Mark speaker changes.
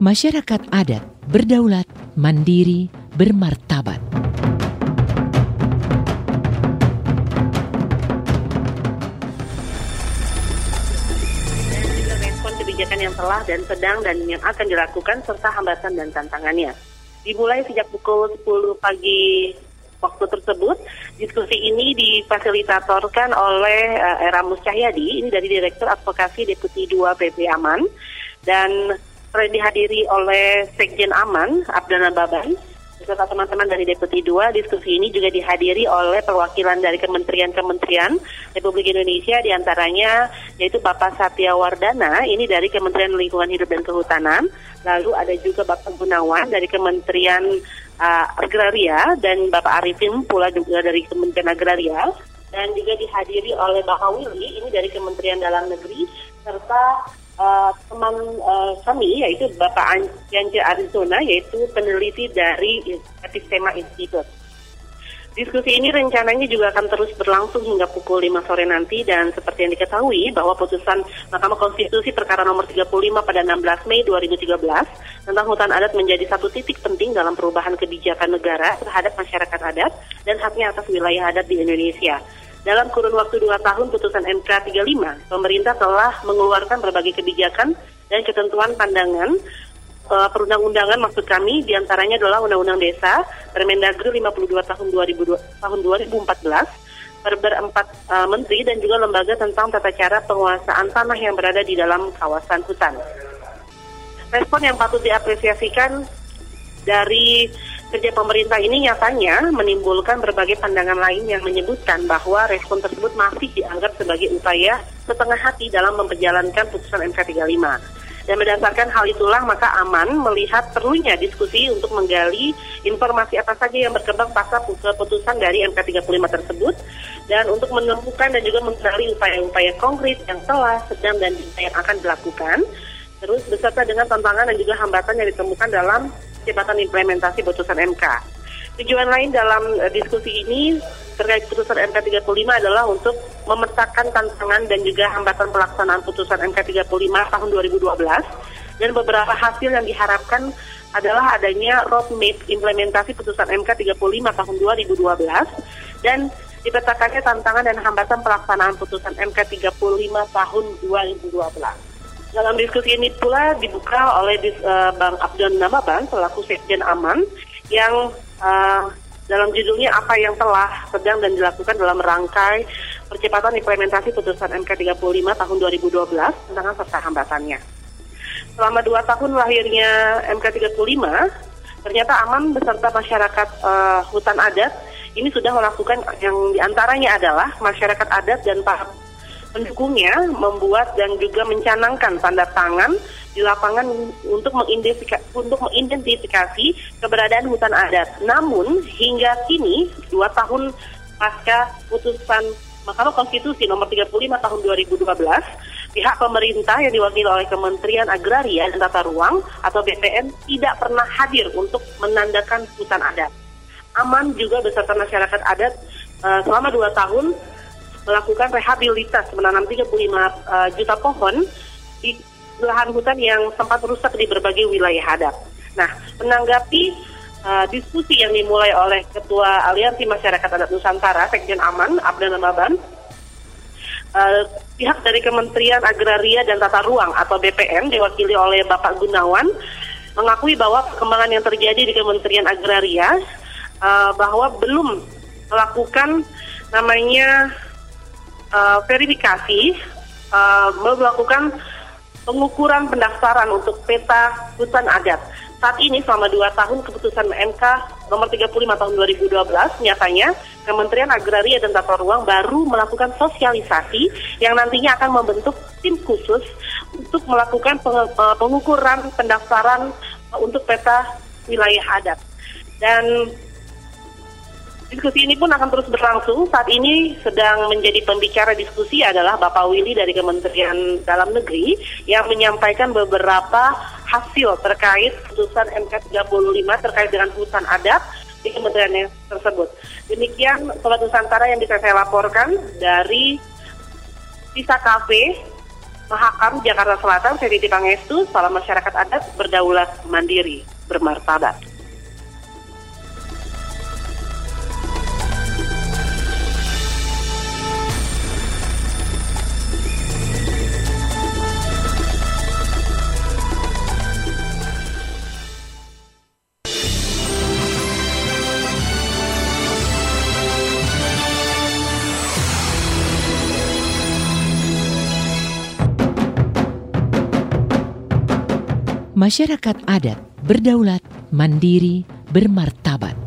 Speaker 1: Masyarakat adat berdaulat, mandiri, bermartabat.
Speaker 2: kebijakan yang telah dan sedang dan yang akan dilakukan serta hambatan dan tantangannya. Dimulai sejak pukul 10 pagi waktu tersebut, diskusi ini difasilitatorkan oleh uh, Era Muscahyadi, ini dari Direktur Advokasi Deputi 2 PP Aman, dan dihadiri oleh Sekjen Aman, Abdana Baban, beserta teman-teman dari Deputi 2. Diskusi ini juga dihadiri oleh perwakilan dari kementerian-kementerian Republik Indonesia, di antaranya yaitu Bapak Satya Wardana, ini dari Kementerian Lingkungan Hidup dan Kehutanan, lalu ada juga Bapak Gunawan dari Kementerian uh, Agraria, dan Bapak Arifin pula juga dari Kementerian Agraria, dan juga dihadiri oleh Bapak Willy, ini dari Kementerian Dalam Negeri, serta uh, teman uh, kami yaitu Bapak Yanja Arizona yaitu peneliti dari Epistema Institute. Diskusi ini rencananya juga akan terus berlangsung hingga pukul 5 sore nanti dan seperti yang diketahui bahwa putusan Mahkamah Konstitusi perkara nomor 35 pada 16 Mei 2013 tentang hutan adat menjadi satu titik penting dalam perubahan kebijakan negara terhadap masyarakat adat dan haknya atas wilayah adat di Indonesia. Dalam kurun waktu dua tahun putusan MK 35, pemerintah telah mengeluarkan berbagai kebijakan dan ketentuan pandangan uh, perundang-undangan maksud kami di antaranya adalah Undang-Undang Desa, Permendagri 52 tahun 2002, tahun 2014, Perber 4 uh, Menteri dan juga lembaga tentang tata cara penguasaan tanah yang berada di dalam kawasan hutan. Respon yang patut diapresiasikan dari kerja pemerintah ini nyatanya menimbulkan berbagai pandangan lain yang menyebutkan bahwa respon tersebut masih dianggap sebagai upaya setengah hati dalam memperjalankan putusan MK 35. Dan berdasarkan hal itulah maka aman melihat perlunya diskusi untuk menggali informasi apa saja yang berkembang pasca keputusan dari MK 35 tersebut dan untuk menemukan dan juga mengenali upaya-upaya konkret yang telah, sedang dan yang akan dilakukan terus beserta dengan tantangan dan juga hambatan yang ditemukan dalam percepatan implementasi putusan MK. Tujuan lain dalam uh, diskusi ini terkait putusan MK 35 adalah untuk memetakan tantangan dan juga hambatan pelaksanaan putusan MK 35 tahun 2012 dan beberapa hasil yang diharapkan adalah adanya roadmap implementasi putusan MK 35 tahun 2012 dan dipetakannya tantangan dan hambatan pelaksanaan putusan MK 35 tahun 2012. Dalam diskusi ini pula dibuka oleh uh, Bang Abdon Namaban selaku Sekjen Aman yang uh, dalam judulnya apa yang telah sedang dan dilakukan dalam rangkai percepatan implementasi putusan MK 35 tahun 2012 tentang serta hambatannya. Selama dua tahun lahirnya MK 35, ternyata Aman beserta masyarakat uh, hutan adat ini sudah melakukan yang di antaranya adalah masyarakat adat dan para pendukungnya membuat dan juga mencanangkan tanda tangan di lapangan untuk mengidentifikasi, untuk mengidentifikasi keberadaan hutan adat. Namun hingga kini dua tahun pasca putusan Mahkamah Konstitusi nomor 35 tahun 2012, pihak pemerintah yang diwakili oleh Kementerian Agraria dan Tata Ruang atau BPN tidak pernah hadir untuk menandakan hutan adat. Aman juga beserta masyarakat adat uh, selama dua tahun melakukan rehabilitas menanam 35 uh, eh, juta pohon di lahan hutan yang sempat rusak di berbagai wilayah adat. Nah, menanggapi uh, diskusi yang dimulai oleh Ketua Aliansi Masyarakat Adat Nusantara, Sekjen Aman, Abdan Maban, uh, pihak dari Kementerian Agraria dan Tata Ruang atau BPN diwakili oleh Bapak Gunawan mengakui bahwa perkembangan yang terjadi di Kementerian Agraria uh, bahwa belum melakukan namanya uh, verifikasi uh, melakukan pengukuran pendaftaran untuk peta hutan adat. Saat ini selama dua tahun keputusan MK nomor 35 tahun 2012 nyatanya Kementerian Agraria dan Tata Ruang baru melakukan sosialisasi yang nantinya akan membentuk tim khusus untuk melakukan eh, pengukuran pendaftaran untuk peta wilayah adat. Dan Diskusi ini pun akan terus berlangsung. Saat ini sedang menjadi pembicara diskusi adalah Bapak Willy dari Kementerian Dalam Negeri yang menyampaikan beberapa hasil terkait putusan MK 35 terkait dengan hutan adat di kementerian tersebut. Demikian Sobat Nusantara yang bisa saya laporkan dari Sisa Cafe Mahakam Jakarta Selatan, Ferry Pangestu, salam masyarakat adat berdaulat mandiri, bermartabat.
Speaker 1: Masyarakat adat berdaulat, mandiri, bermartabat.